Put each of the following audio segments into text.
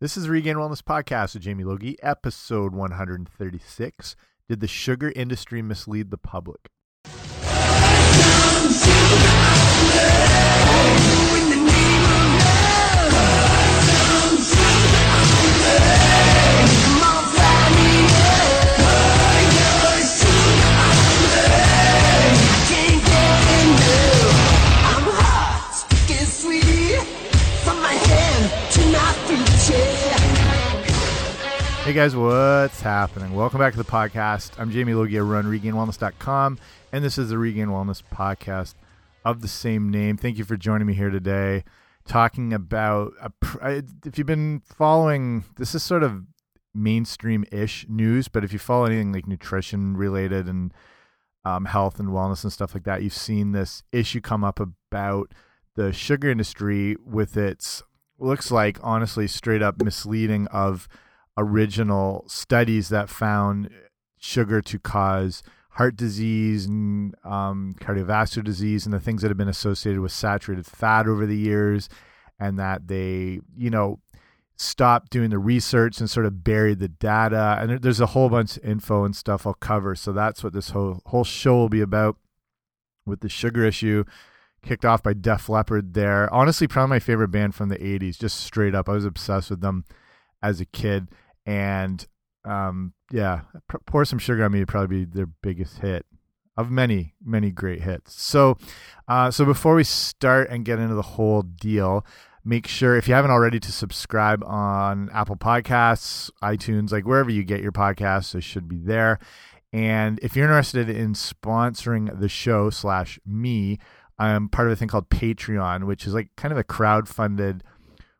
This is Regained Wellness Podcast with Jamie Logie, episode 136. Did the sugar industry mislead the public? Guys, what's happening? Welcome back to the podcast. I'm Jamie Logie. I run regainedwellness.com, and this is the Regained Wellness Podcast of the same name. Thank you for joining me here today, talking about a, if you've been following. This is sort of mainstream-ish news, but if you follow anything like nutrition related and um, health and wellness and stuff like that, you've seen this issue come up about the sugar industry with its looks like honestly straight up misleading of original studies that found sugar to cause heart disease and um, cardiovascular disease and the things that have been associated with saturated fat over the years, and that they, you know, stopped doing the research and sort of buried the data. And there's a whole bunch of info and stuff I'll cover. So that's what this whole whole show will be about with the sugar issue. Kicked off by Def Leppard there. Honestly, probably my favorite band from the 80s, just straight up. I was obsessed with them as a kid and um, yeah, pour some sugar on me would probably be their biggest hit of many, many great hits. So, uh, so before we start and get into the whole deal, make sure if you haven't already to subscribe on Apple Podcasts, iTunes, like wherever you get your podcasts, it should be there. And if you're interested in sponsoring the show slash me, I'm part of a thing called Patreon, which is like kind of a crowd funded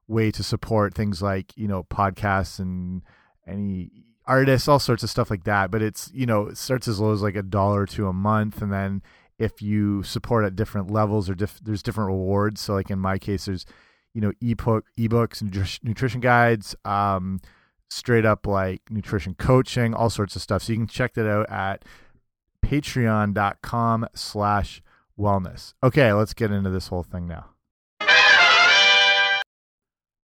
way to support things like you know podcasts and any artists all sorts of stuff like that. But it's you know it starts as low as like a dollar to a month. And then if you support at different levels or there's different rewards. So like in my case there's you know ebook ebooks and nutrition guides um straight up like nutrition coaching all sorts of stuff. So you can check that out at patreon.com slash wellness. Okay let's get into this whole thing now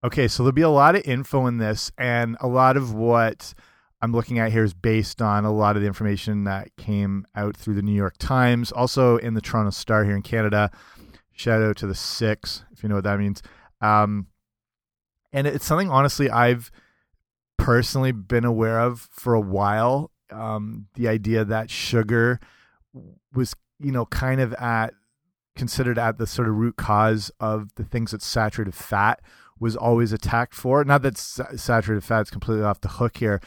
Okay, so there'll be a lot of info in this, and a lot of what I'm looking at here is based on a lot of the information that came out through the New York Times, also in the Toronto Star here in Canada. Shout out to the Six, if you know what that means. Um, and it's something, honestly, I've personally been aware of for a while. Um, the idea that sugar was, you know, kind of at considered at the sort of root cause of the things that saturated fat was always attacked for. Not that saturated fat is completely off the hook here,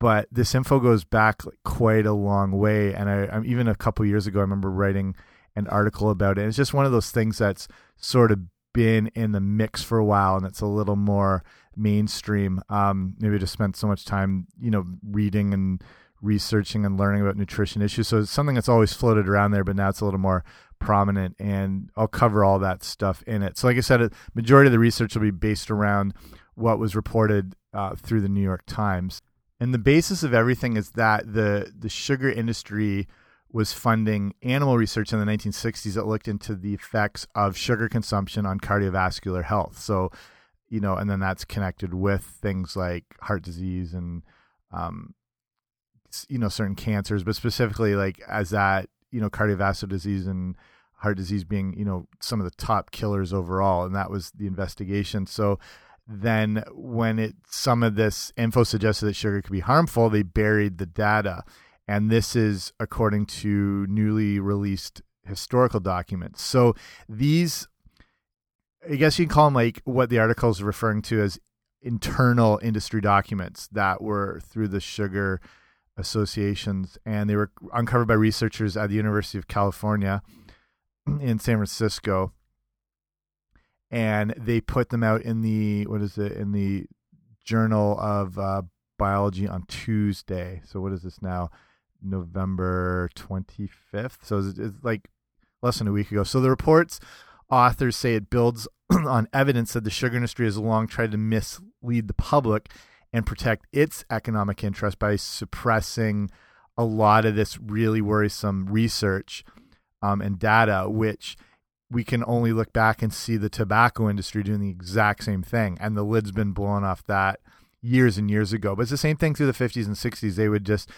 but this info goes back quite a long way. And I, I'm even a couple years ago, I remember writing an article about it. It's just one of those things that's sort of been in the mix for a while, and it's a little more mainstream. Um, maybe I just spent so much time, you know, reading and researching and learning about nutrition issues. So it's something that's always floated around there, but now it's a little more prominent and I'll cover all that stuff in it. So like I said, a majority of the research will be based around what was reported uh, through the New York Times. And the basis of everything is that the the sugar industry was funding animal research in the 1960s that looked into the effects of sugar consumption on cardiovascular health. So, you know, and then that's connected with things like heart disease and, um, you know, certain cancers, but specifically like as that you know cardiovascular disease and heart disease being you know some of the top killers overall and that was the investigation. So then when it some of this info suggested that sugar could be harmful they buried the data. And this is according to newly released historical documents. So these i guess you can call them like what the article is referring to as internal industry documents that were through the sugar associations, and they were uncovered by researchers at the University of California in San Francisco. And they put them out in the what is it in the Journal of uh, Biology on Tuesday. So what is this now? November twenty fifth. So it's, it's like less than a week ago. So the reports authors say it builds on evidence that the sugar industry has long tried to mislead the public and protect its economic interest by suppressing a lot of this really worrisome research um, and data, which we can only look back and see the tobacco industry doing the exact same thing, and the lid's been blown off that years and years ago. But it's the same thing through the 50s and 60s. They would just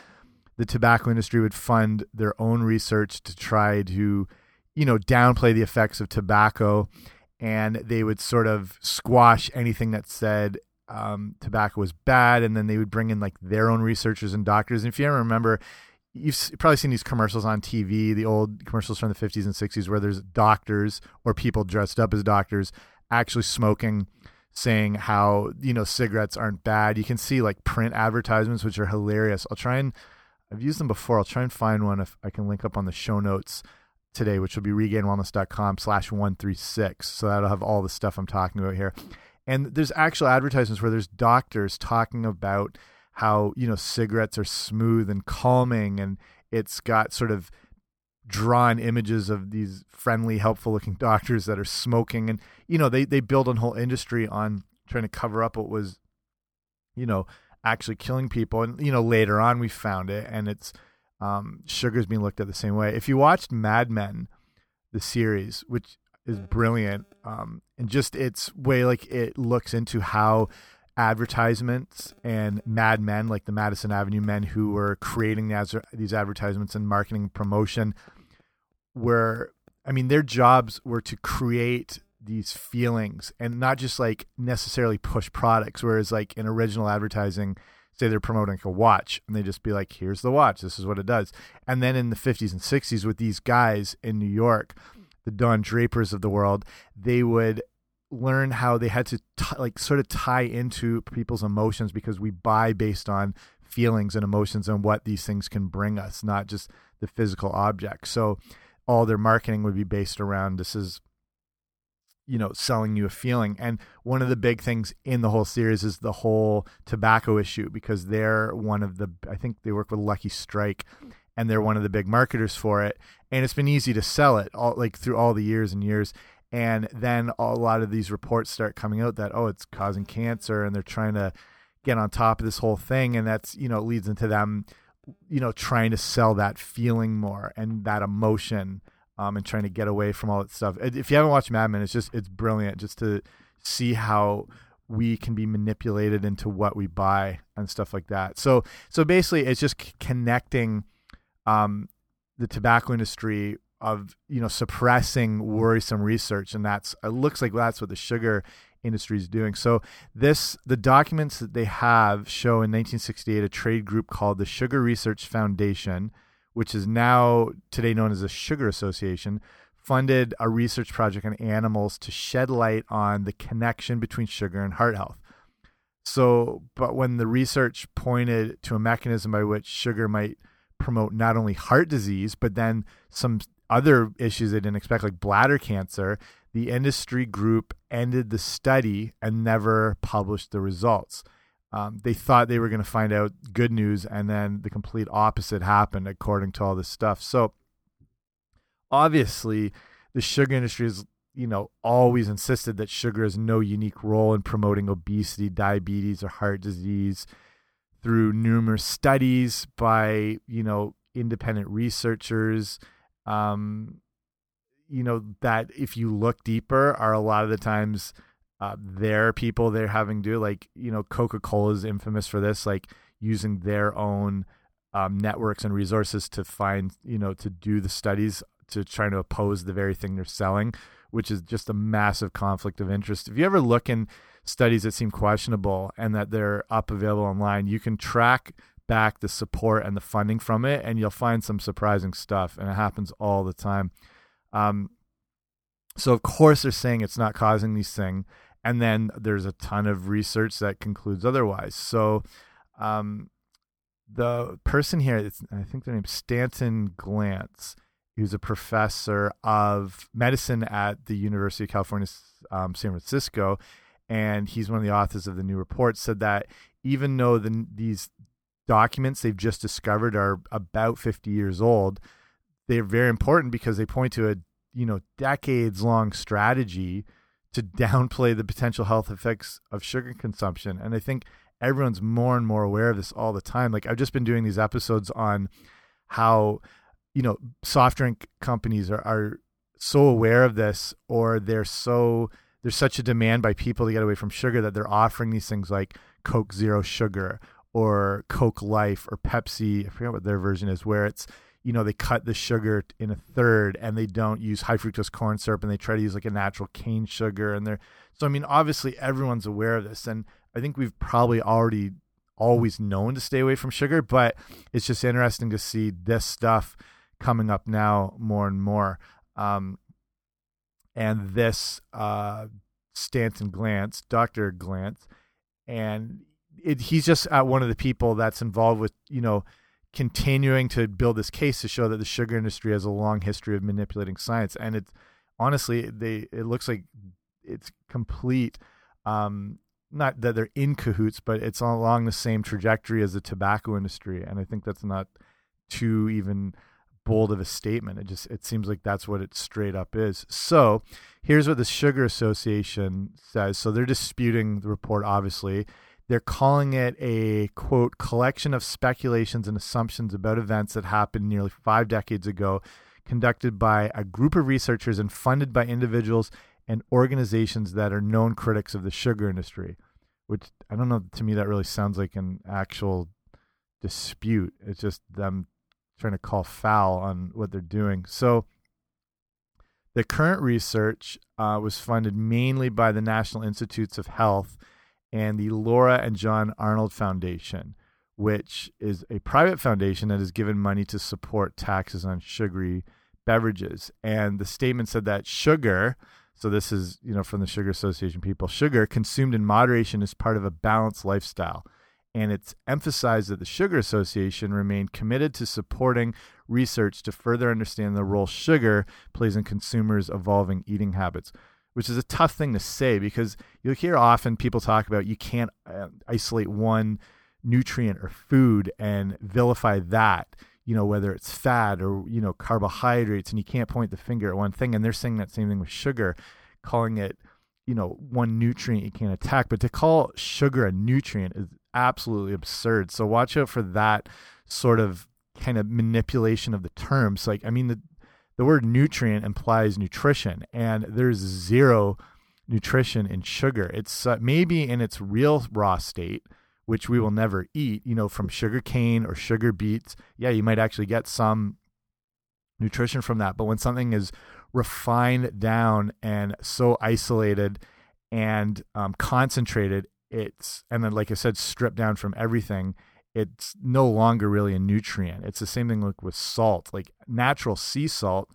the tobacco industry would fund their own research to try to, you know, downplay the effects of tobacco, and they would sort of squash anything that said um, tobacco was bad, and then they would bring in like their own researchers and doctors. And if you ever remember, you've probably seen these commercials on TV, the old commercials from the 50s and 60s, where there's doctors or people dressed up as doctors actually smoking, saying how you know cigarettes aren't bad. You can see like print advertisements, which are hilarious. I'll try and I've used them before. I'll try and find one if I can link up on the show notes today, which will be regainedwellness.com slash 136. So that'll have all the stuff I'm talking about here. And there's actual advertisements where there's doctors talking about how, you know, cigarettes are smooth and calming and it's got sort of drawn images of these friendly, helpful looking doctors that are smoking. And, you know, they, they build a whole industry on trying to cover up what was, you know, actually killing people. And, you know, later on we found it and it's, um, sugar's being looked at the same way. If you watched Mad Men, the series, which is brilliant. Um, and just its way, like it looks into how advertisements and Mad Men, like the Madison Avenue men who were creating the, these advertisements and marketing promotion, were, I mean, their jobs were to create these feelings and not just like necessarily push products. Whereas, like in original advertising, say they're promoting a watch and they just be like, here's the watch, this is what it does. And then in the 50s and 60s, with these guys in New York, the Don Drapers of the world, they would learn how they had to like sort of tie into people's emotions because we buy based on feelings and emotions and what these things can bring us, not just the physical object. So all their marketing would be based around this is you know selling you a feeling. And one of the big things in the whole series is the whole tobacco issue because they're one of the i think they work with lucky strike and they're one of the big marketers for it. And it's been easy to sell it all like through all the years and years and then a lot of these reports start coming out that oh it's causing cancer and they're trying to get on top of this whole thing. And that's you know leads into them you know trying to sell that feeling more and that emotion um, and trying to get away from all that stuff. If you haven't watched Mad Men it's just it's brilliant just to see how we can be manipulated into what we buy and stuff like that. So so basically it's just connecting um, the tobacco industry of you know suppressing worrisome research, and that's it looks like that's what the sugar industry is doing. So this the documents that they have show in 1968 a trade group called the Sugar Research Foundation, which is now today known as the Sugar Association, funded a research project on animals to shed light on the connection between sugar and heart health. So, but when the research pointed to a mechanism by which sugar might promote not only heart disease, but then some other issues they didn't expect, like bladder cancer, the industry group ended the study and never published the results. Um, they thought they were going to find out good news, and then the complete opposite happened, according to all this stuff. So, obviously, the sugar industry has, you know, always insisted that sugar has no unique role in promoting obesity, diabetes, or heart disease through numerous studies by you know independent researchers um you know that if you look deeper are a lot of the times uh, their people they're having to do like you know coca-cola is infamous for this like using their own um, networks and resources to find you know to do the studies to try to oppose the very thing they're selling which is just a massive conflict of interest. If you ever look in studies that seem questionable and that they're up available online, you can track back the support and the funding from it, and you'll find some surprising stuff. And it happens all the time. Um, so of course they're saying it's not causing these things, and then there's a ton of research that concludes otherwise. So um, the person here, I think their name's Stanton Glantz, who's a professor of medicine at the University of California, um, San Francisco, and he's one of the authors of the new report, said that even though the, these documents they've just discovered are about 50 years old, they're very important because they point to a you know decades long strategy to downplay the potential health effects of sugar consumption. And I think everyone's more and more aware of this all the time. Like I've just been doing these episodes on how you know soft drink companies are, are so aware of this or they're so there's such a demand by people to get away from sugar that they're offering these things like Coke Zero Sugar or Coke Life or Pepsi. I forget what their version is, where it's you know they cut the sugar in a third and they don't use high fructose corn syrup and they try to use like a natural cane sugar and they're so I mean obviously everyone's aware of this and I think we've probably already always known to stay away from sugar, but it's just interesting to see this stuff coming up now more and more. Um, and this uh, Stanton Glantz, Dr. Glantz, and it, he's just uh, one of the people that's involved with, you know, continuing to build this case to show that the sugar industry has a long history of manipulating science. And it's honestly, they it looks like it's complete um, not that they're in cahoots, but it's along the same trajectory as the tobacco industry, and I think that's not too even bold of a statement. It just it seems like that's what it straight up is. So here's what the Sugar Association says. So they're disputing the report, obviously. They're calling it a quote collection of speculations and assumptions about events that happened nearly five decades ago, conducted by a group of researchers and funded by individuals and organizations that are known critics of the sugar industry, which I don't know, to me, that really sounds like an actual dispute. It's just them trying to call foul on what they're doing. So, the current research uh, was funded mainly by the National Institutes of Health and the Laura and John Arnold Foundation, which is a private foundation that has given money to support taxes on sugary beverages. And the statement said that sugar, so this is, you know, from the Sugar Association people. Sugar consumed in moderation is part of a balanced lifestyle. And it's emphasized that the Sugar Association remained committed to supporting research to further understand the role sugar plays in consumers' evolving eating habits, which is a tough thing to say because you'll hear often people talk about you can't uh, isolate one nutrient or food and vilify that you know whether it's fat or you know carbohydrates and you can't point the finger at one thing. And they're saying that same thing with sugar calling it you know one nutrient you can't attack. But to call sugar a nutrient is absolutely absurd. So watch out for that sort of kind of manipulation of the terms. Like i mean the the word nutrient implies nutrition and there's zero nutrition in sugar it's uh, maybe in its real raw state which we will never eat, you know, from sugar cane or sugar beets. Yeah, you might actually get some nutrition from that. But when something is refined down and so isolated and um, concentrated, it's, and then, like I said, stripped down from everything, it's no longer really a nutrient. It's the same thing like with salt. Like natural sea salt,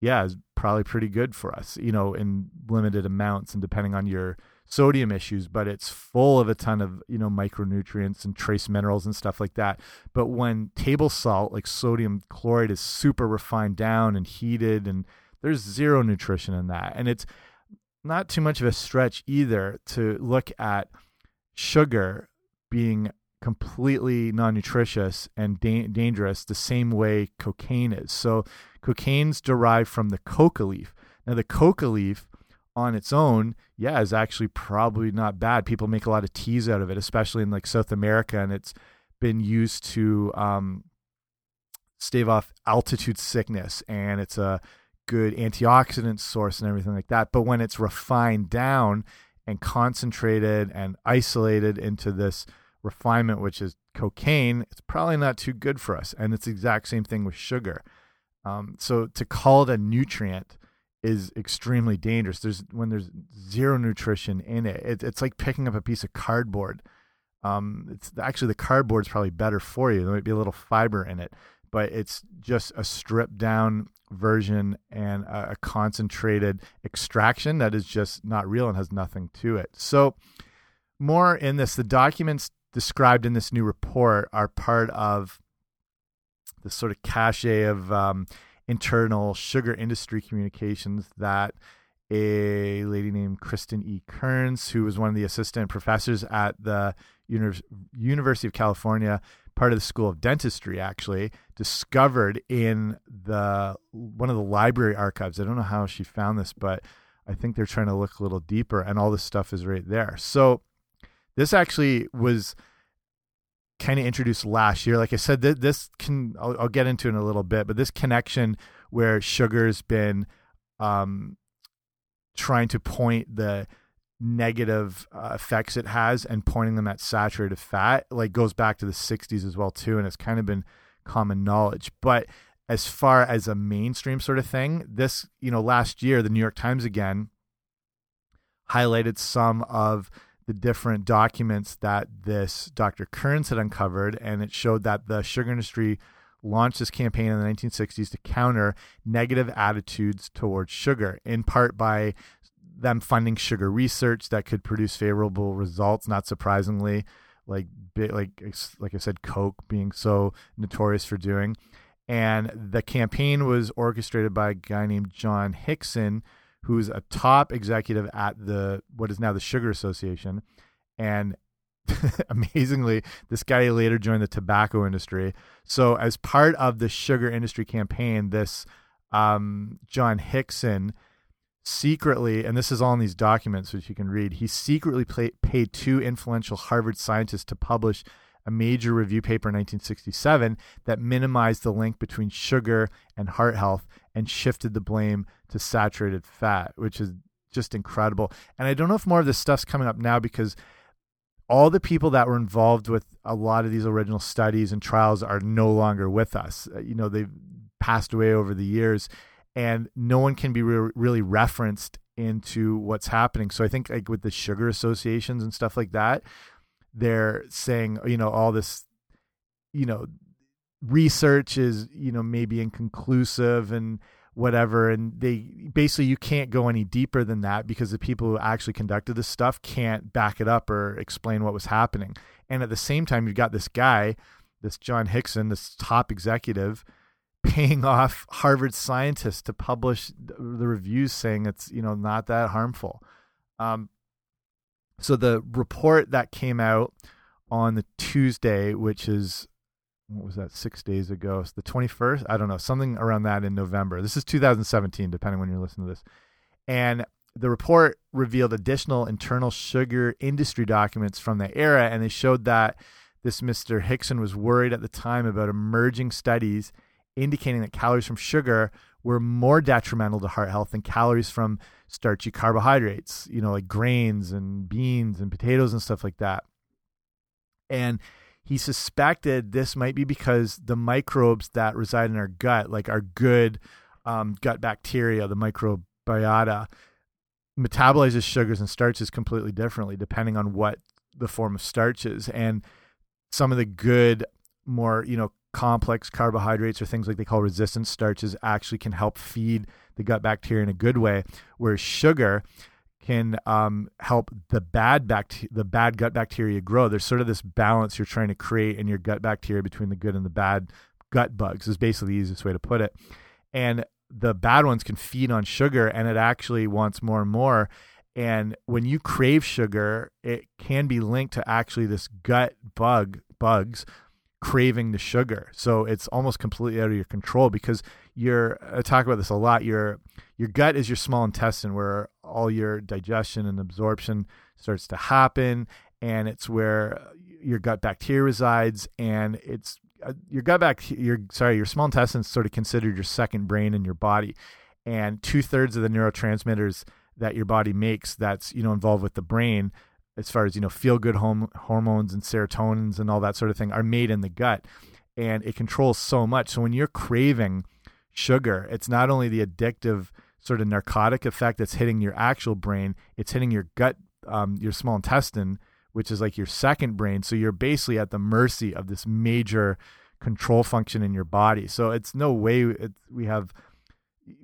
yeah, is probably pretty good for us, you know, in limited amounts and depending on your sodium issues, but it's full of a ton of you know micronutrients and trace minerals and stuff like that. But when table salt, like sodium chloride, is super refined down and heated, and there's zero nutrition in that, and it's not too much of a stretch either to look at sugar being completely non-nutritious and da dangerous the same way cocaine is. So cocaine's derived from the coca leaf. Now the coca leaf on its own, yeah, is actually probably not bad. People make a lot of teas out of it, especially in like South America, and it's been used to um, stave off altitude sickness, and it's a good antioxidant source and everything like that. But when it's refined down and concentrated and isolated into this refinement, which is cocaine, it's probably not too good for us. And it's the exact same thing with sugar. Um, so to call it a nutrient is extremely dangerous. There's when there's zero nutrition in it. it it's like picking up a piece of cardboard. Um, it's actually the cardboard's probably better for you. There might be a little fiber in it, but it's just a stripped down version and a, a concentrated extraction that is just not real and has nothing to it. So, more in this, the documents described in this new report are part of the sort of cache of um, internal sugar industry communications that a lady named Cristin E. Kearns, who was one of the assistant professors at the Uni University of California, part of the School of Dentistry, actually discovered in the one of the library archives. I don't know how she found this, but I think they're trying to look a little deeper, and all this stuff is right there. So this actually was kind of introduced last year. Like I said, th this can I'll, I'll, get into in a little bit, but this connection where sugar's been um, trying to point the negative uh, effects it has and pointing them at saturated fat like goes back to the 60s as well too and it's kind of been common knowledge but as far as a mainstream sort of thing this you know last year the new york times again highlighted some of the different documents that this dr kearns had uncovered and it showed that the sugar industry launched this campaign in the 1960s to counter negative attitudes towards sugar in part by them funding sugar research that could produce favorable results. Not surprisingly, like like like I said, Coke being so notorious for doing. And the campaign was orchestrated by a guy named John Hickson, who's a top executive at the what is now the Sugar Association. And amazingly, this guy later joined the tobacco industry. So, as part of the sugar industry campaign, this um, John Hickson secretly, and this is all in these documents which you can read, he secretly paid two influential Harvard scientists to publish a major review paper in 1967 that minimized the link between sugar and heart health and shifted the blame to saturated fat, which is just incredible. And I don't know if more of this stuff's coming up now because all the people that were involved with a lot of these original studies and trials are no longer with us. Uh, you know, they've passed away over the years and no one can be re really referenced into what's happening. So I think like with the sugar associations and stuff like that, they're saying, you know, all this, you know, research is, you know, maybe inconclusive and whatever. And they basically, you can't go any deeper than that because the people who actually conducted this stuff can't back it up or explain what was happening. And at the same time, you've got this guy, this John Hickson, this top executive paying off Harvard scientists to publish the reviews saying it's you know not that harmful. Um, so the report that came out on the Tuesday, which is what was that six days ago, so the twenty first. I don't know something around that in November. This is 2017, depending when you're listening to this, and the report revealed additional internal sugar industry documents from the era, and they showed that this Mr. Hickson was worried at the time about emerging studies indicating that calories from sugar were more detrimental to heart health than calories from starchy carbohydrates, you know, like grains and beans and potatoes and stuff like that. And he suspected this might be because the microbes that reside in our gut, like our good um, gut bacteria, the microbiota, metabolizes sugars and starches completely differently depending on what the form of starch is. And some of the good, more, you know, complex carbohydrates or things like they call resistant starches actually can help feed the gut bacteria in a good way, whereas sugar can um, help the bad the bad gut bacteria grow. There's sort of this balance you're trying to create in your gut bacteria between the good and the bad gut bugs is basically the easiest way to put it. And the bad ones can feed on sugar and it actually wants more and more. And when you crave sugar, it can be linked to actually this gut bug bugs craving the sugar. So it's almost completely out of your control because you're I talk about this a lot. Your your gut is your small intestine where all your digestion and absorption starts to happen and it's where your gut bacteria resides and it's uh, your gut back your sorry your small intestine is sort of considered your second brain in your body and two-thirds of the neurotransmitters that your body makes that's you know involved with the brain as far as you know feel good hormones and serotonins and all that sort of thing are made in the gut and it controls so much. So when you're craving sugar it's not only the addictive sort of narcotic effect that's hitting your actual brain it's hitting your gut um, your small intestine which is like your second brain. So you're basically at the mercy of this major control function in your body. So it's no way it, we have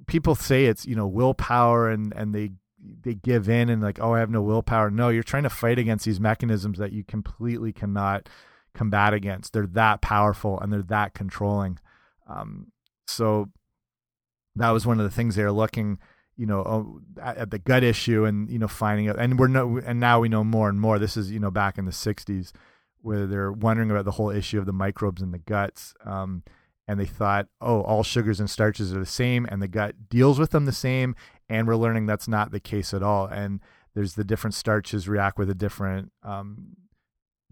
people say it's you know willpower and and they they give in and like oh i have no willpower. No you're trying to fight against these mechanisms that you completely cannot combat against. They're that powerful and they're that controlling. Um, so that was one of the things they were looking you know oh, at, the gut issue and you know finding out. And we're no and now we know more and more. This is you know back in the 60s where they're wondering about the whole issue of the microbes in the guts um, and they thought, oh, all sugars and starches are the same, and the gut deals with them the same. And we're learning that's not the case at all. And there's the different starches react with the different um,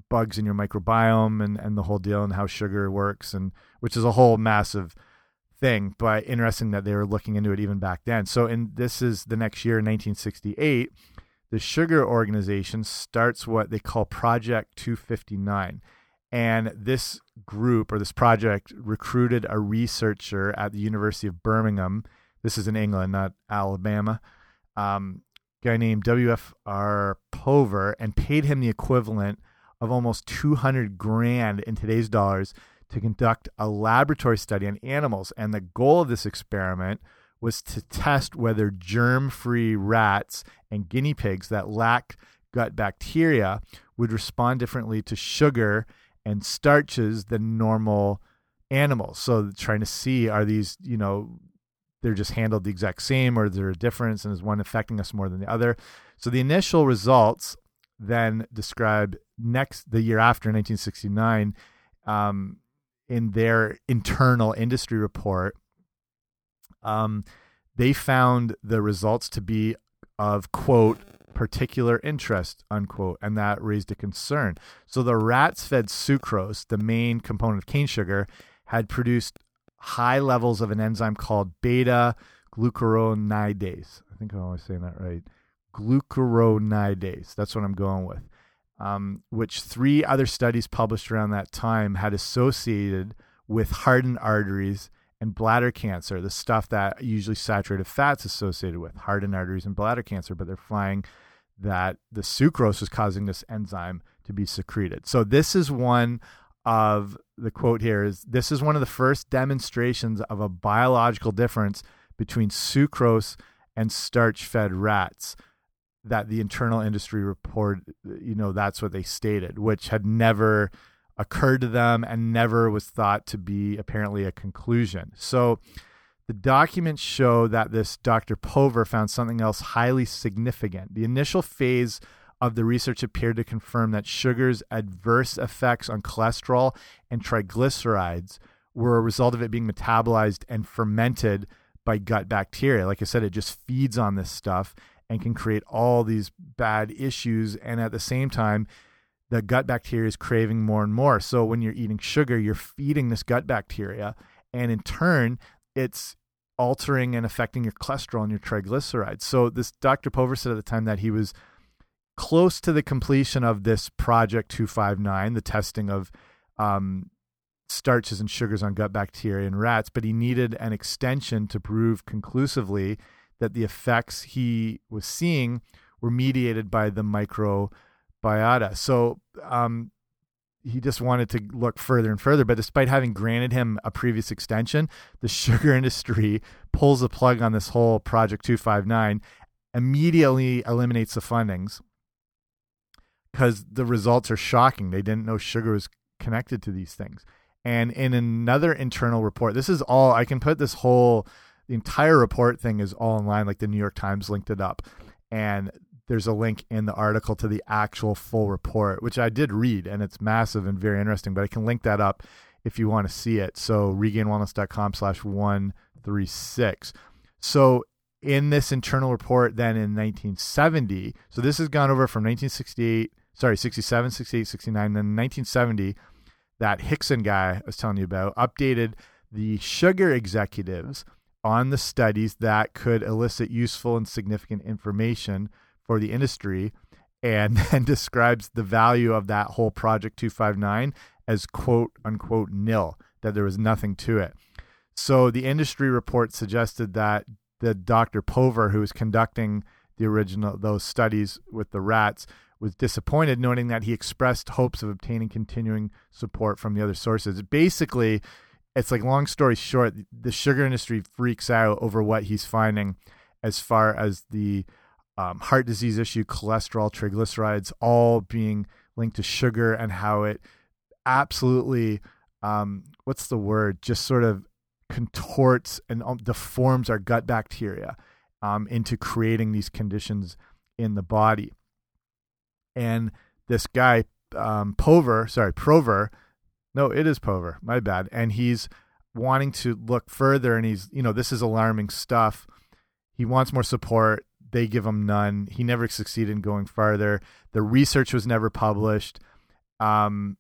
bugs in your microbiome and, and the whole deal and how sugar works, and which is a whole massive thing, but interesting that they were looking into it even back then. So, in this is the next year, 1968, the Sugar Organization starts what they call Project 259. And this group or this project recruited a researcher at the University of Birmingham. This is in England, not Alabama. Um, guy named W.F.R. Pover and paid him the equivalent of almost 200 grand in today's dollars to conduct a laboratory study on animals. And the goal of this experiment was to test whether germ free rats and guinea pigs that lacked gut bacteria would respond differently to sugar and starches than normal animals. So trying to see are these, you know, they're just handled the exact same or is there a difference and is one affecting us more than the other? So the initial results then describe next the year after 1969 um, in their internal industry report um, they found the results to be of quote particular interest unquote and that raised a concern so the rats fed sucrose the main component of cane sugar had produced high levels of an enzyme called beta glucuronidase. I think i'm always saying that right. Glucuronidase. That's what i'm going with. Um, which three other studies published around that time had associated with hardened arteries and bladder cancer, the stuff that usually saturated fats associated with hardened arteries and bladder cancer, but they're finding that the sucrose is causing this enzyme to be secreted. So this is one of the quote here is this is one of the first demonstrations of a biological difference between sucrose and starch fed rats that the internal industry report you know that's what they stated which had never occurred to them and never was thought to be apparently a conclusion. So the documents show that this Dr. Pover found something else highly significant. The initial phase of the research appeared to confirm that sugar's adverse effects on cholesterol and triglycerides were a result of it being metabolized and fermented by gut bacteria. Like I said, it just feeds on this stuff and can create all these bad issues. And at the same time, the gut bacteria is craving more and more. So when you're eating sugar, you're feeding this gut bacteria, and in turn, it's altering and affecting your cholesterol and your triglycerides. So this Dr. Pover said at the time that he was close to the completion of this project 259, the testing of um, starches and sugars on gut bacteria in rats, but he needed an extension to prove conclusively that the effects he was seeing were mediated by the microbiota. So um, he just wanted to look further and further. But despite having granted him a previous extension, the sugar industry pulls the plug on this whole Project 259, immediately eliminates the fundings because the results are shocking. They didn't know sugar was connected to these things. And in another internal report, this is all I can put this whole the entire report thing is all online, like the New York Times linked it up. And there's a link in the article to the actual full report, which I did read, and it's massive and very interesting. But I can link that up if you want to see it. So regainedwellness.com/slash one three six. So in this internal report then in 1970, so this has gone over from 1968, sorry, 67, 68, 69, then 1970, that Hickson guy I was telling you about updated the sugar executives on the studies that could elicit useful and significant information for the industry and then describes the value of that whole project 259 as quote unquote nil that there was nothing to it. So the industry report suggested that the dr pover who was conducting the original those studies with the rats was disappointed noting that he expressed hopes of obtaining continuing support from the other sources basically it's like long story short the sugar industry freaks out over what he's finding as far as the um, heart disease issue, cholesterol, triglycerides, all being linked to sugar and how it absolutely, um, what's the word, just sort of contorts and um, deforms our gut bacteria um, into creating these conditions in the body. And this guy, um, Pover, sorry, Prover, no, it is Pover, my bad. And he's wanting to look further and he's, you know, this is alarming stuff. He wants more support they give him none. He never succeeded in going farther. The research was never published. Um,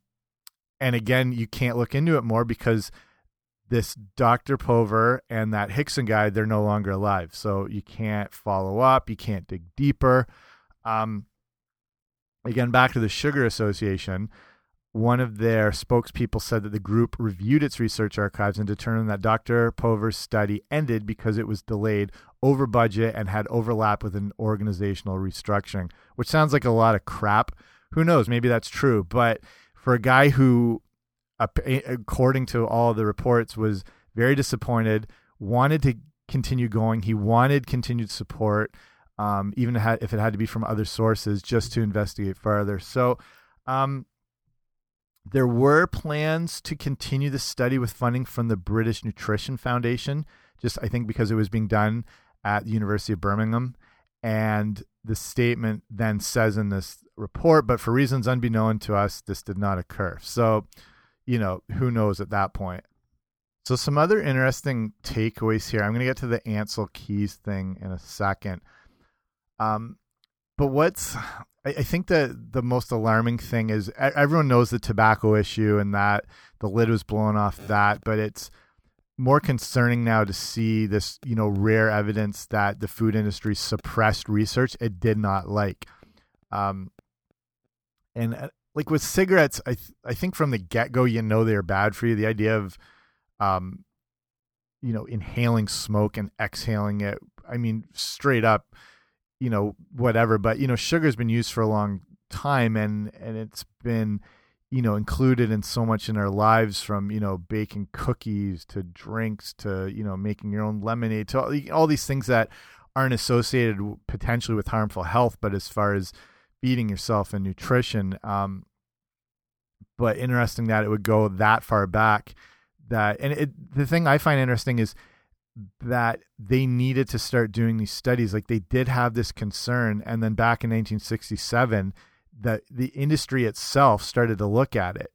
and again, you can't look into it more because this Dr. Pover and that Hickson guy, they're no longer alive. So you can't follow up, you can't dig deeper. Um, again, back to the Sugar Association, one of their spokespeople said that the group reviewed its research archives and determined that Dr. Pover's study ended because it was delayed over budget and had overlap with an organizational restructuring, which sounds like a lot of crap. Who knows? Maybe that's true. But for a guy who eh, according to all the reports, was very disappointed, wanted to continue going. He wanted continued support, um, even if it had to be from other sources, just to investigate further. So, um, there were plans to continue the study with funding from the British Nutrition Foundation, just I think because it was being done at the University of Birmingham. And the statement then says in this report, but for reasons unbeknown to us, this did not occur. So, you know, who knows at that point. So some other interesting takeaways here. I'm going to get to the Ancel Keys thing in a second. Um, but what's I, I think the the most alarming thing is everyone knows the tobacco issue and that the lid was blown off that, but it's more concerning now to see this, you know, rare evidence that the food industry suppressed research it did not like. Um, and uh, like with cigarettes, I th I think from the get go, you know they're bad for you. The idea of, um, you know, inhaling smoke and exhaling it. I mean, straight up, you know, whatever. But you know, sugar's been used for a long time, and and it's been, you know, included in so much in our lives, from you know, baking cookies to drinks to you know, making your own lemonade to all, all these things that aren't associated potentially with harmful health, but as far as feeding yourself and nutrition. Um, but interesting that it would go that far back. That and it, the thing I find interesting is that they needed to start doing these studies. Like they did have this concern, and then back in 1967, that the industry itself started to look at it.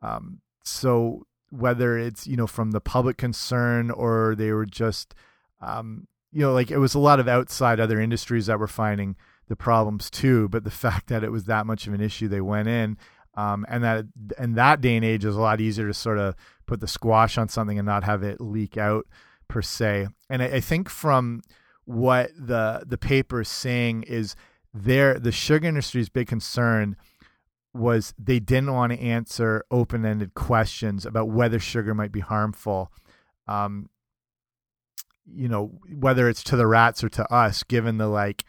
Um, so whether it's you know from the public concern or they were just um, you know like it was a lot of outside other industries that were finding the problems too. But the fact that it was that much of an issue, they went in, um, and that in that day and age is a lot easier to sort of put the squash on something and not have it leak out per se. And I, I think from what the the paper is saying is there the sugar industry's big concern was they didn't want to answer open-ended questions about whether sugar might be harmful um, you know whether it's to the rats or to us given the like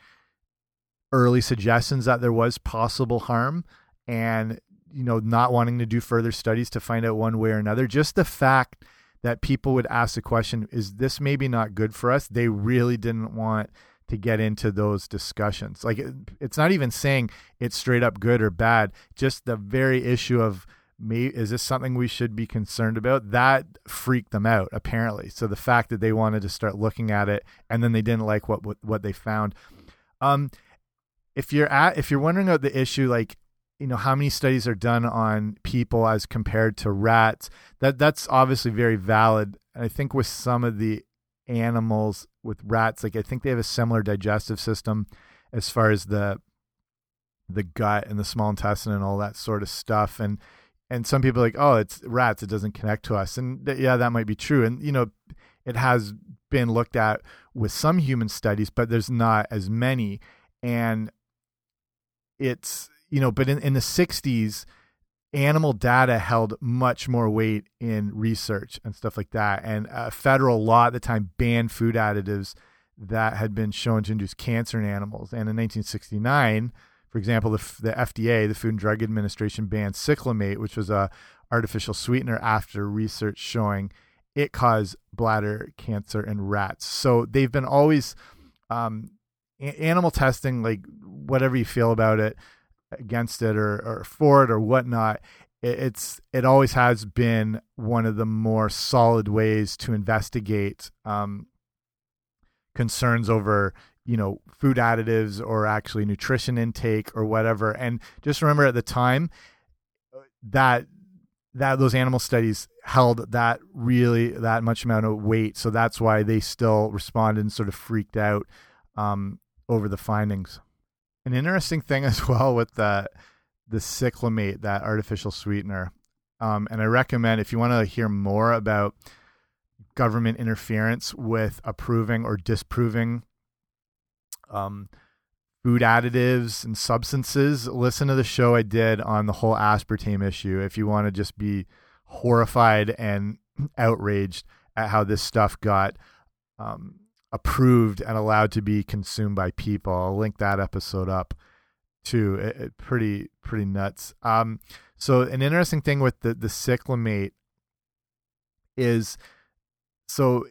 early suggestions that there was possible harm and you know not wanting to do further studies to find out one way or another just the fact that people would ask the question is this maybe not good for us? They really didn't want to get into those discussions. Like it, it's not even saying it's straight up good or bad just the very issue of me is this something we should be concerned about? That freaked them out apparently. So the fact that they wanted to start looking at it and then they didn't like what what, what they found. Um if you're at if you're wondering about the issue like you know how many studies are done on people as compared to rats that that's obviously very valid. And i think with some of the animals with rats like i think they have a similar digestive system as far as the the gut and the small intestine and all that sort of stuff. And and some people are like oh it's rats it doesn't connect to us. And th yeah that might be true. And you know it has been looked at with some human studies but there's not as many. And it's you know, but in, in the 60s, animal data held much more weight in research and stuff like that. And a federal law at the time banned food additives that had been shown to induce cancer in animals. And in 1969, for example, the, the FDA, the Food and Drug Administration, banned cyclamate, which was a artificial sweetener after research showing it caused bladder cancer in rats. So they've been always um, animal testing, like whatever you feel about it, against it or, or for it or whatnot, it, it's it always has been one of the more solid ways to investigate um, concerns over you know food additives or actually nutrition intake or whatever. And just remember at the time that that those animal studies held that really that much amount of weight so that's why they still responded and sort of freaked out um, over the findings an interesting thing as well with the the cyclamate, that artificial sweetener. Um, and I recommend if you want to hear more about government interference with approving or disproving um, food additives and substances. Listen to the show I did on the whole aspartame issue if you want to just be horrified and outraged at how this stuff got um, approved and allowed to be consumed by people. I'll link that episode up too. It, it, pretty pretty nuts. Um, so an interesting thing with the the cyclamate is so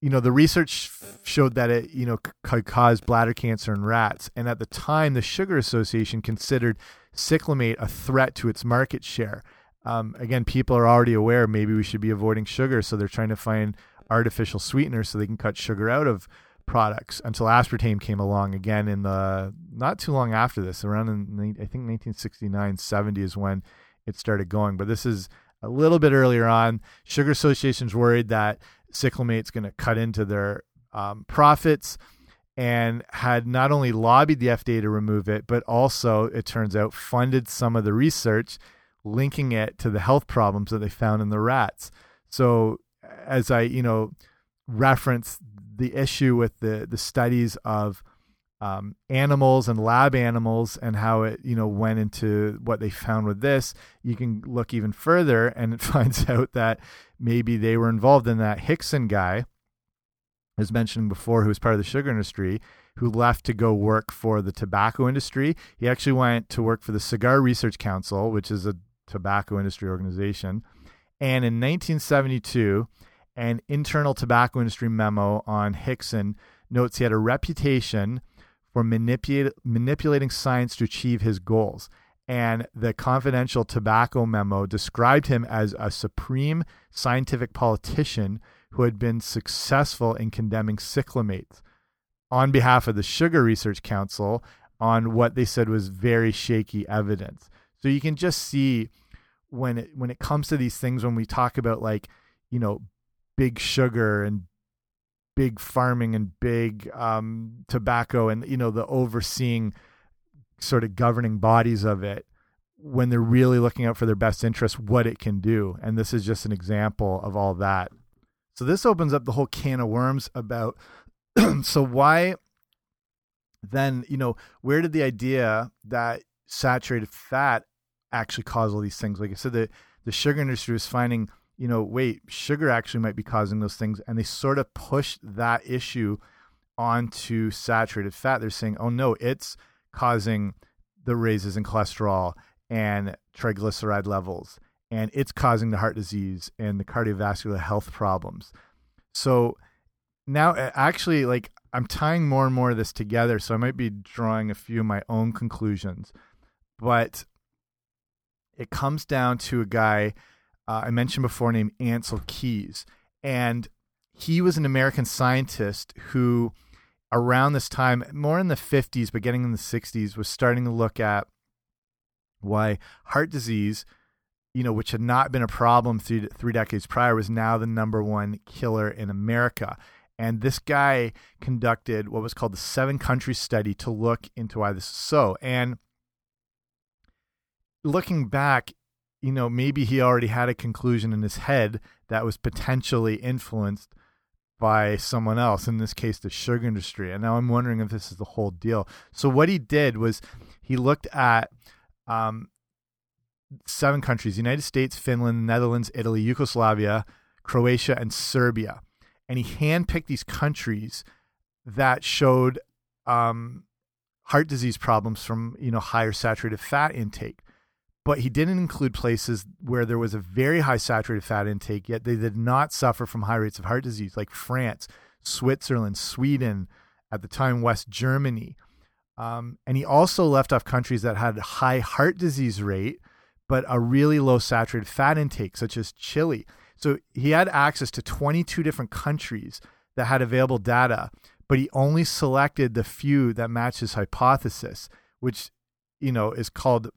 you know the research showed that it you know could cause bladder cancer in rats and at the time the sugar association considered cyclamate a threat to its market share um, again people are already aware maybe we should be avoiding sugar so they're trying to find artificial sweeteners so they can cut sugar out of products until aspartame came along again in the not too long after this around in i think 1969 70 is when it started going but this is a little bit earlier on sugar associations worried that cyclamate's going to cut into their um, profits and had not only lobbied the FDA to remove it, but also, it turns out, funded some of the research linking it to the health problems that they found in the rats. So, as I, you know, reference the issue with the the studies of um, animals and lab animals and how it you know went into what they found with this you can look even further and it finds out that maybe they were involved in that hickson guy as mentioned before who was part of the sugar industry who left to go work for the tobacco industry. He actually went to work for the cigar research council which is a tobacco industry organization and in 1972 an internal tobacco industry memo on hickson notes he had a reputation for manipulating science to achieve his goals. And the confidential tobacco memo described him as a supreme scientific politician who had been successful in condemning cyclamates on behalf of the Sugar Research Council on what they said was very shaky evidence. So you can just see when it when it comes to these things when we talk about like, you know, big sugar and big farming and big um, tobacco and you know the overseeing sort of governing bodies of it when they're really looking out for their best interest what it can do. And this is just an example of all that. So this opens up the whole can of worms about so why then you know where did the idea that saturated fat actually cause all these things like i said the the sugar industry was finding you know, wait, sugar actually might be causing those things. And they sort of push that issue onto saturated fat. They're saying, oh no, it's causing the raises in cholesterol and triglyceride levels, and it's causing the heart disease and the cardiovascular health problems. So now, actually, like I'm tying more and more of this together, so I might be drawing a few of my own conclusions, but it comes down to a guy uh, I mentioned before named Ancel Keys. And he was an American scientist who, around this time, more in the 50s, but getting in the 60s, was starting to look at why heart disease, you know, which had not been a problem three, three decades prior, was now the number one killer in America. And this guy conducted what was called the seven country study to look into why this is so. And looking back, you know, maybe he already had a conclusion in his head that was potentially influenced by someone else, in this case, the sugar industry. And now I'm wondering if this is the whole deal. So, what he did was he looked at um, seven countries United States, Finland, Netherlands, Italy, Yugoslavia, Croatia, and Serbia. And he handpicked these countries that showed um, heart disease problems from you know higher saturated fat intake but he didn't include places where there was a very high saturated fat intake, yet they did not suffer from high rates of heart disease, like France, Switzerland, Sweden, at the time, West Germany. Um, and he also left off countries that had a high heart disease rate, but a really low saturated fat intake, such as Chile. So he had access to 22 different countries that had available data, but he only selected the few that matched his hypothesis, which you know is called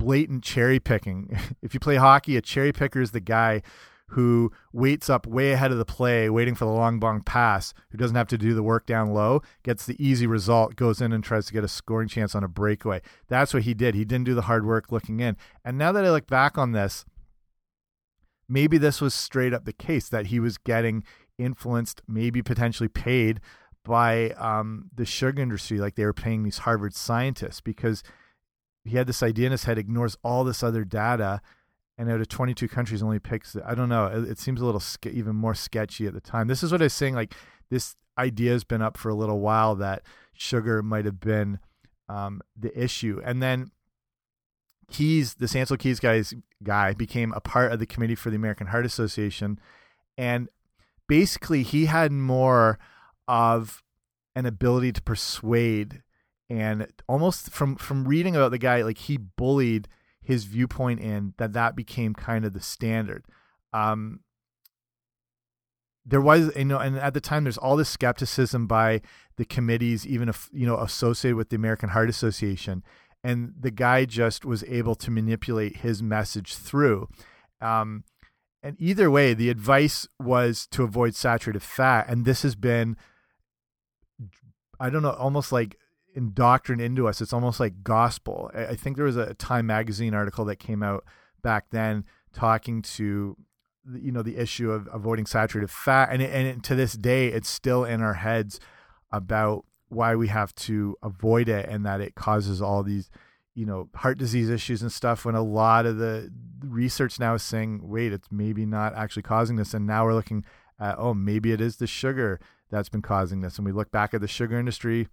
blatant cherry picking. if you play hockey, a cherry picker is the guy who waits up way ahead of the play, waiting for the long bong pass, who doesn't have to do the work down low, gets the easy result, goes in and tries to get a scoring chance on a breakaway. That's what he did. He didn't do the hard work looking in. And now that I look back on this, maybe this was straight up the case that he was getting influenced, maybe potentially paid by um, the sugar industry, like they were paying these Harvard scientists, because he had this idea in his head, ignores all this other data, and out of 22 countries only picks. I don't know. It, it seems a little even more sketchy at the time. This is what I was saying. Like this idea has been up for a little while that sugar might have been um, the issue, and then Keys, this Ancel Keys guy's guy, became a part of the committee for the American Heart Association, and basically he had more of an ability to persuade and almost from from reading about the guy like he bullied his viewpoint in that that became kind of the standard. Um there was you know and at the time there's all this skepticism by the committees even if you know associated with the American Heart Association and the guy just was able to manipulate his message through. Um and either way the advice was to avoid saturated fat and this has been I don't know, almost like indoctrined into us. It's almost like gospel. I think there was a Time magazine article that came out back then talking to you know the issue of avoiding saturated fat and it, and it, to this day it's still in our heads about why we have to avoid it and that it causes all these you know heart disease issues and stuff when a lot of the research now is saying wait it's maybe not actually causing this and now we're looking at oh maybe it is the sugar that's been causing this. And we look back at the sugar industry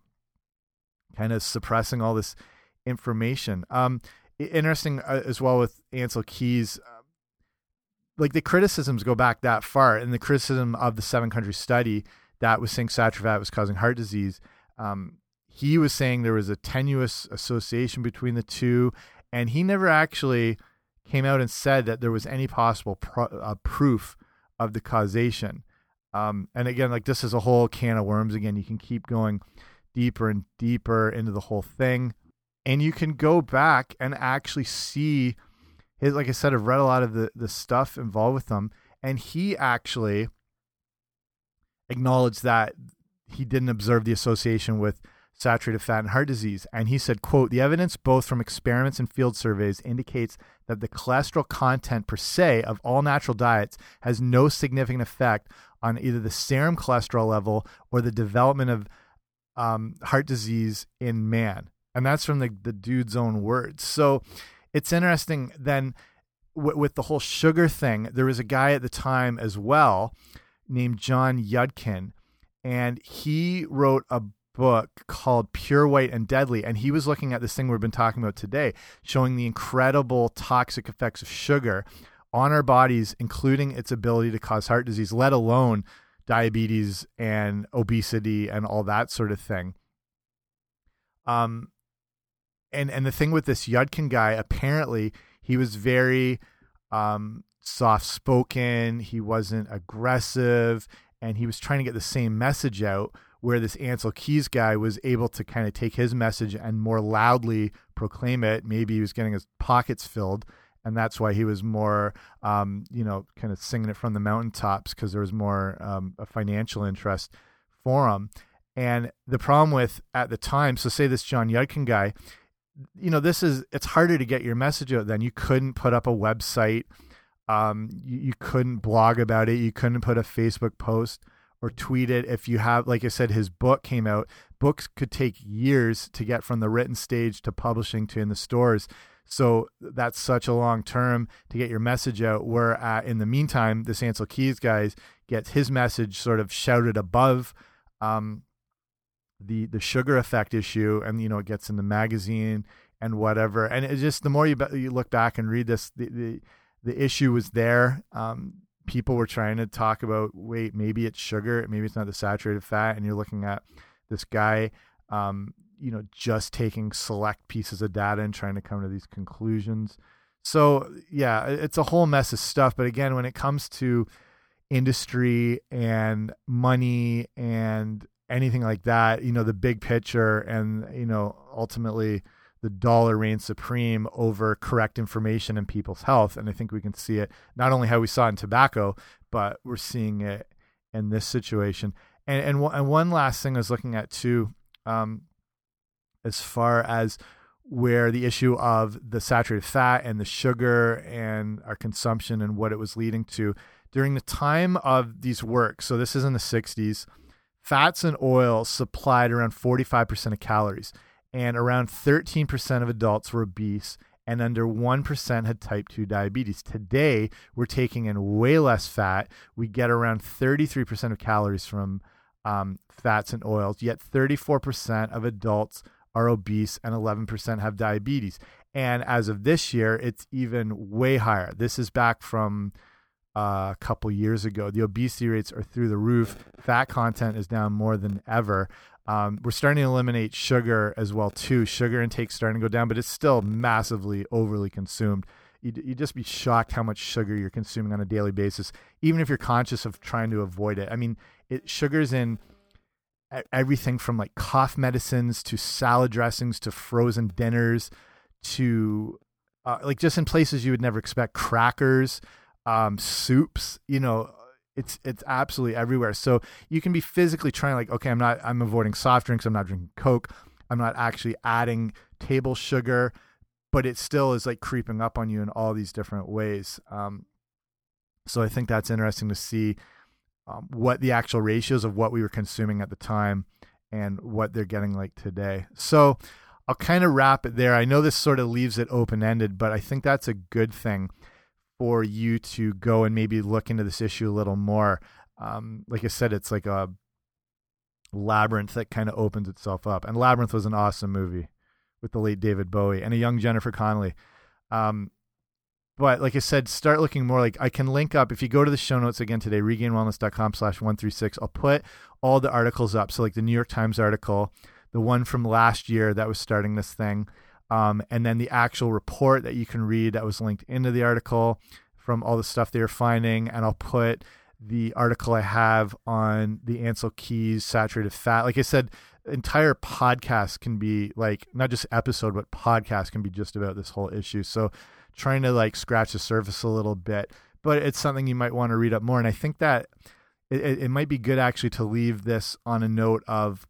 kind of suppressing all this information. Um, interesting uh, as well with Ancel Keys. Uh, like the criticisms go back that far, and the criticism of the seven country study that was saying saturated fat was causing heart disease. Um, he was saying there was a tenuous association between the two, and he never actually came out and said that there was any possible pro uh, proof of the causation. Um, and again, like this is a whole can of worms. Again, you can keep going deeper and deeper into the whole thing, and you can go back and actually see his. Like I said, I've read a lot of the the stuff involved with them, and he actually acknowledged that he didn't observe the association with saturated fat and heart disease. And he said, quote, the evidence both from experiments and field surveys indicates that the cholesterol content per se of all natural diets has no significant effect on either the serum cholesterol level or the development of um, heart disease in man. And that's from the, the dude's own words. So it's interesting then with the whole sugar thing, there was a guy at the time as well named John Yudkin, and he wrote a book called Pure White and Deadly. And he was looking at this thing we've been talking about today, showing the incredible toxic effects of sugar on our bodies, including its ability to cause heart disease, let alone diabetes and obesity and all that sort of thing. Um, and and the thing with this Yudkin guy, apparently he was very um soft spoken. He wasn't aggressive, and he was trying to get the same message out. Where this Ancel Keys guy was able to kind of take his message and more loudly proclaim it. Maybe he was getting his pockets filled and that's why he was more, um, you know, kind of singing it from the mountaintops because there was more um, a financial interest for him. And the problem with at the time, so say this John Yudkin guy, you know, this is it's harder to get your message out. Then you couldn't put up a website, um, you, you couldn't blog about it, you couldn't put a Facebook post or tweet it. If you have, like I said, his book came out. Books could take years to get from the written stage to publishing to in the stores. So that's such a long term to get your message out. Where uh, in the meantime, this Ancel Keys guys gets his message sort of shouted above um, the the sugar effect issue, and you know it gets in the magazine and whatever. And it just the more you you look back and read this, the the, the issue was there. Um, people were trying to talk about wait maybe it's sugar, maybe it's not the saturated fat, and you're looking at this guy um, you know just taking select pieces of data and trying to come to these conclusions. So yeah it's a whole mess of stuff. But again when it comes to industry and money and anything like that you know the big picture and you know ultimately the dollar reigns supreme over correct information and people's health. And i think we can see it not only how we saw in tobacco but we're seeing it in this situation. And and, and one last thing i was looking at too um, as far as where the issue of the saturated fat and the sugar and our consumption and what it was leading to during the time of these works. So this is in the 60s. Fats and oils supplied around 45% of calories, and around 13% of adults were obese, and under 1% had type 2 diabetes. Today, we're taking in way less fat. We get around 33% of calories from um, fats and oils, yet 34% of adults are obese and 11% have diabetes. And as of this year, it's even way higher. This is back from uh, a couple years ago. The obesity rates are through the roof. Fat content is down more than ever. Um, we're starting to eliminate sugar as well too. Sugar intake starting to go down, but it's still massively overly consumed. You'd, you'd just be shocked how much sugar you're consuming on a daily basis, even if you're conscious of trying to avoid it. I mean, it sugar's in everything from like cough medicines to salad dressings to frozen dinners to uh, like just in places you would never expect crackers um, soups you know it's it's absolutely everywhere. So you can be physically trying like okay i'm not i'm avoiding soft drinks i'm not drinking coke i'm not actually adding table sugar but it still is like creeping up on you in all these different ways. Um, so i think that's interesting to see um, what the actual ratios of what we were consuming at the time and what they're getting like today. So I'll kind of wrap it there. I know this sort of leaves it open ended, but I think that's a good thing for you to go and maybe look into this issue a little more. Um, like I said, it's like a labyrinth that kind of opens itself up. And Labyrinth was an awesome movie with the late David Bowie and a young Jennifer Connelly. Um, but like I said, start looking more like I can link up if you go to the show notes again today, regainedwellness.com slash one three six. I'll put all the articles up. So like the New York Times article, the one from last year that was starting this thing, um, and then the actual report that you can read that was linked into the article from all the stuff they are finding, and I'll put the article I have on the Ancel Keys saturated fat. Like I said, entire podcast can be like not just episode, but podcast can be just about this whole issue. So trying to like scratch the surface a little bit, but it's something you might want to read up more. And I think that it, it might be good actually to leave this on a note of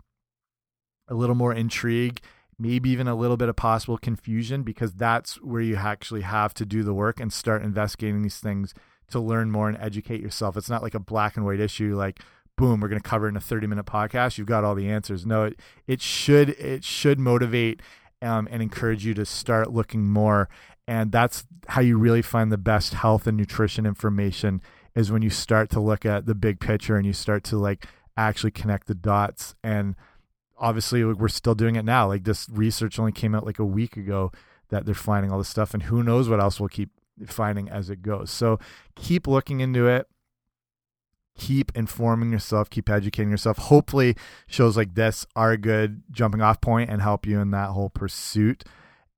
a little more intrigue, maybe even a little bit of possible confusion, because that's where you actually have to do the work and start investigating these things to learn more and educate yourself. It's not like a black and white issue like boom, we're going to cover in a 30 minute podcast. You've got all the answers. No, it, it should, it should motivate um, and encourage you to start looking more and that's how you really find the best health and nutrition information is when you start to look at the big picture and you start to like actually connect the dots. And obviously we're still doing it now. Like this research only came out like a week ago that they're finding all this stuff and who knows what else we'll keep finding as it goes. So keep looking into it. Keep informing yourself. Keep educating yourself. Hopefully shows like this are a good jumping off point and help you in that whole pursuit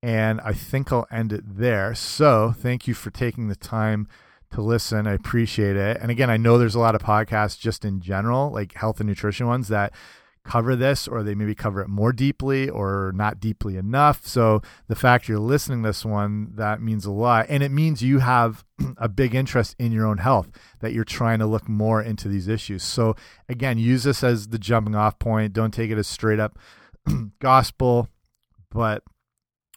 and I think I'll end it there. So thank you for taking the time to listen. I appreciate it. And again, I know there's a lot of podcasts just in general, like health and nutrition ones that cover this or they maybe cover it more deeply or not deeply enough. So the fact you're listening to this one, that means a lot. And it means you have a big interest in your own health, that you're trying to look more into these issues. So again, use this as the jumping off point. Don't take it as straight up gospel, but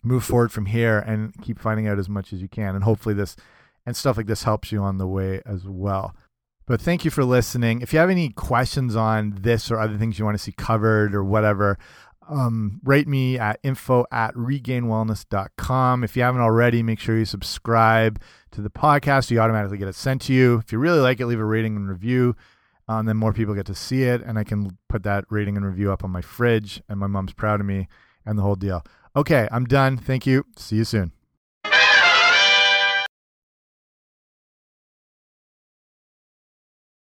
move forward from here and keep finding out as much as you can. And hopefully, this and stuff like this helps you on the way as well. But thank you for listening. If you have any questions on this or other things you want to see covered or whatever, um, rate me at info at regainedwellness.com. If you haven't already, make sure you subscribe to the podcast. You automatically get it sent to you. If you really like it, leave a rating and review. and um, then more people get to see it, and I can put that rating and review up on my fridge, and my mom's proud of me, and the whole deal. Okay, I'm done. Thank you. See you soon.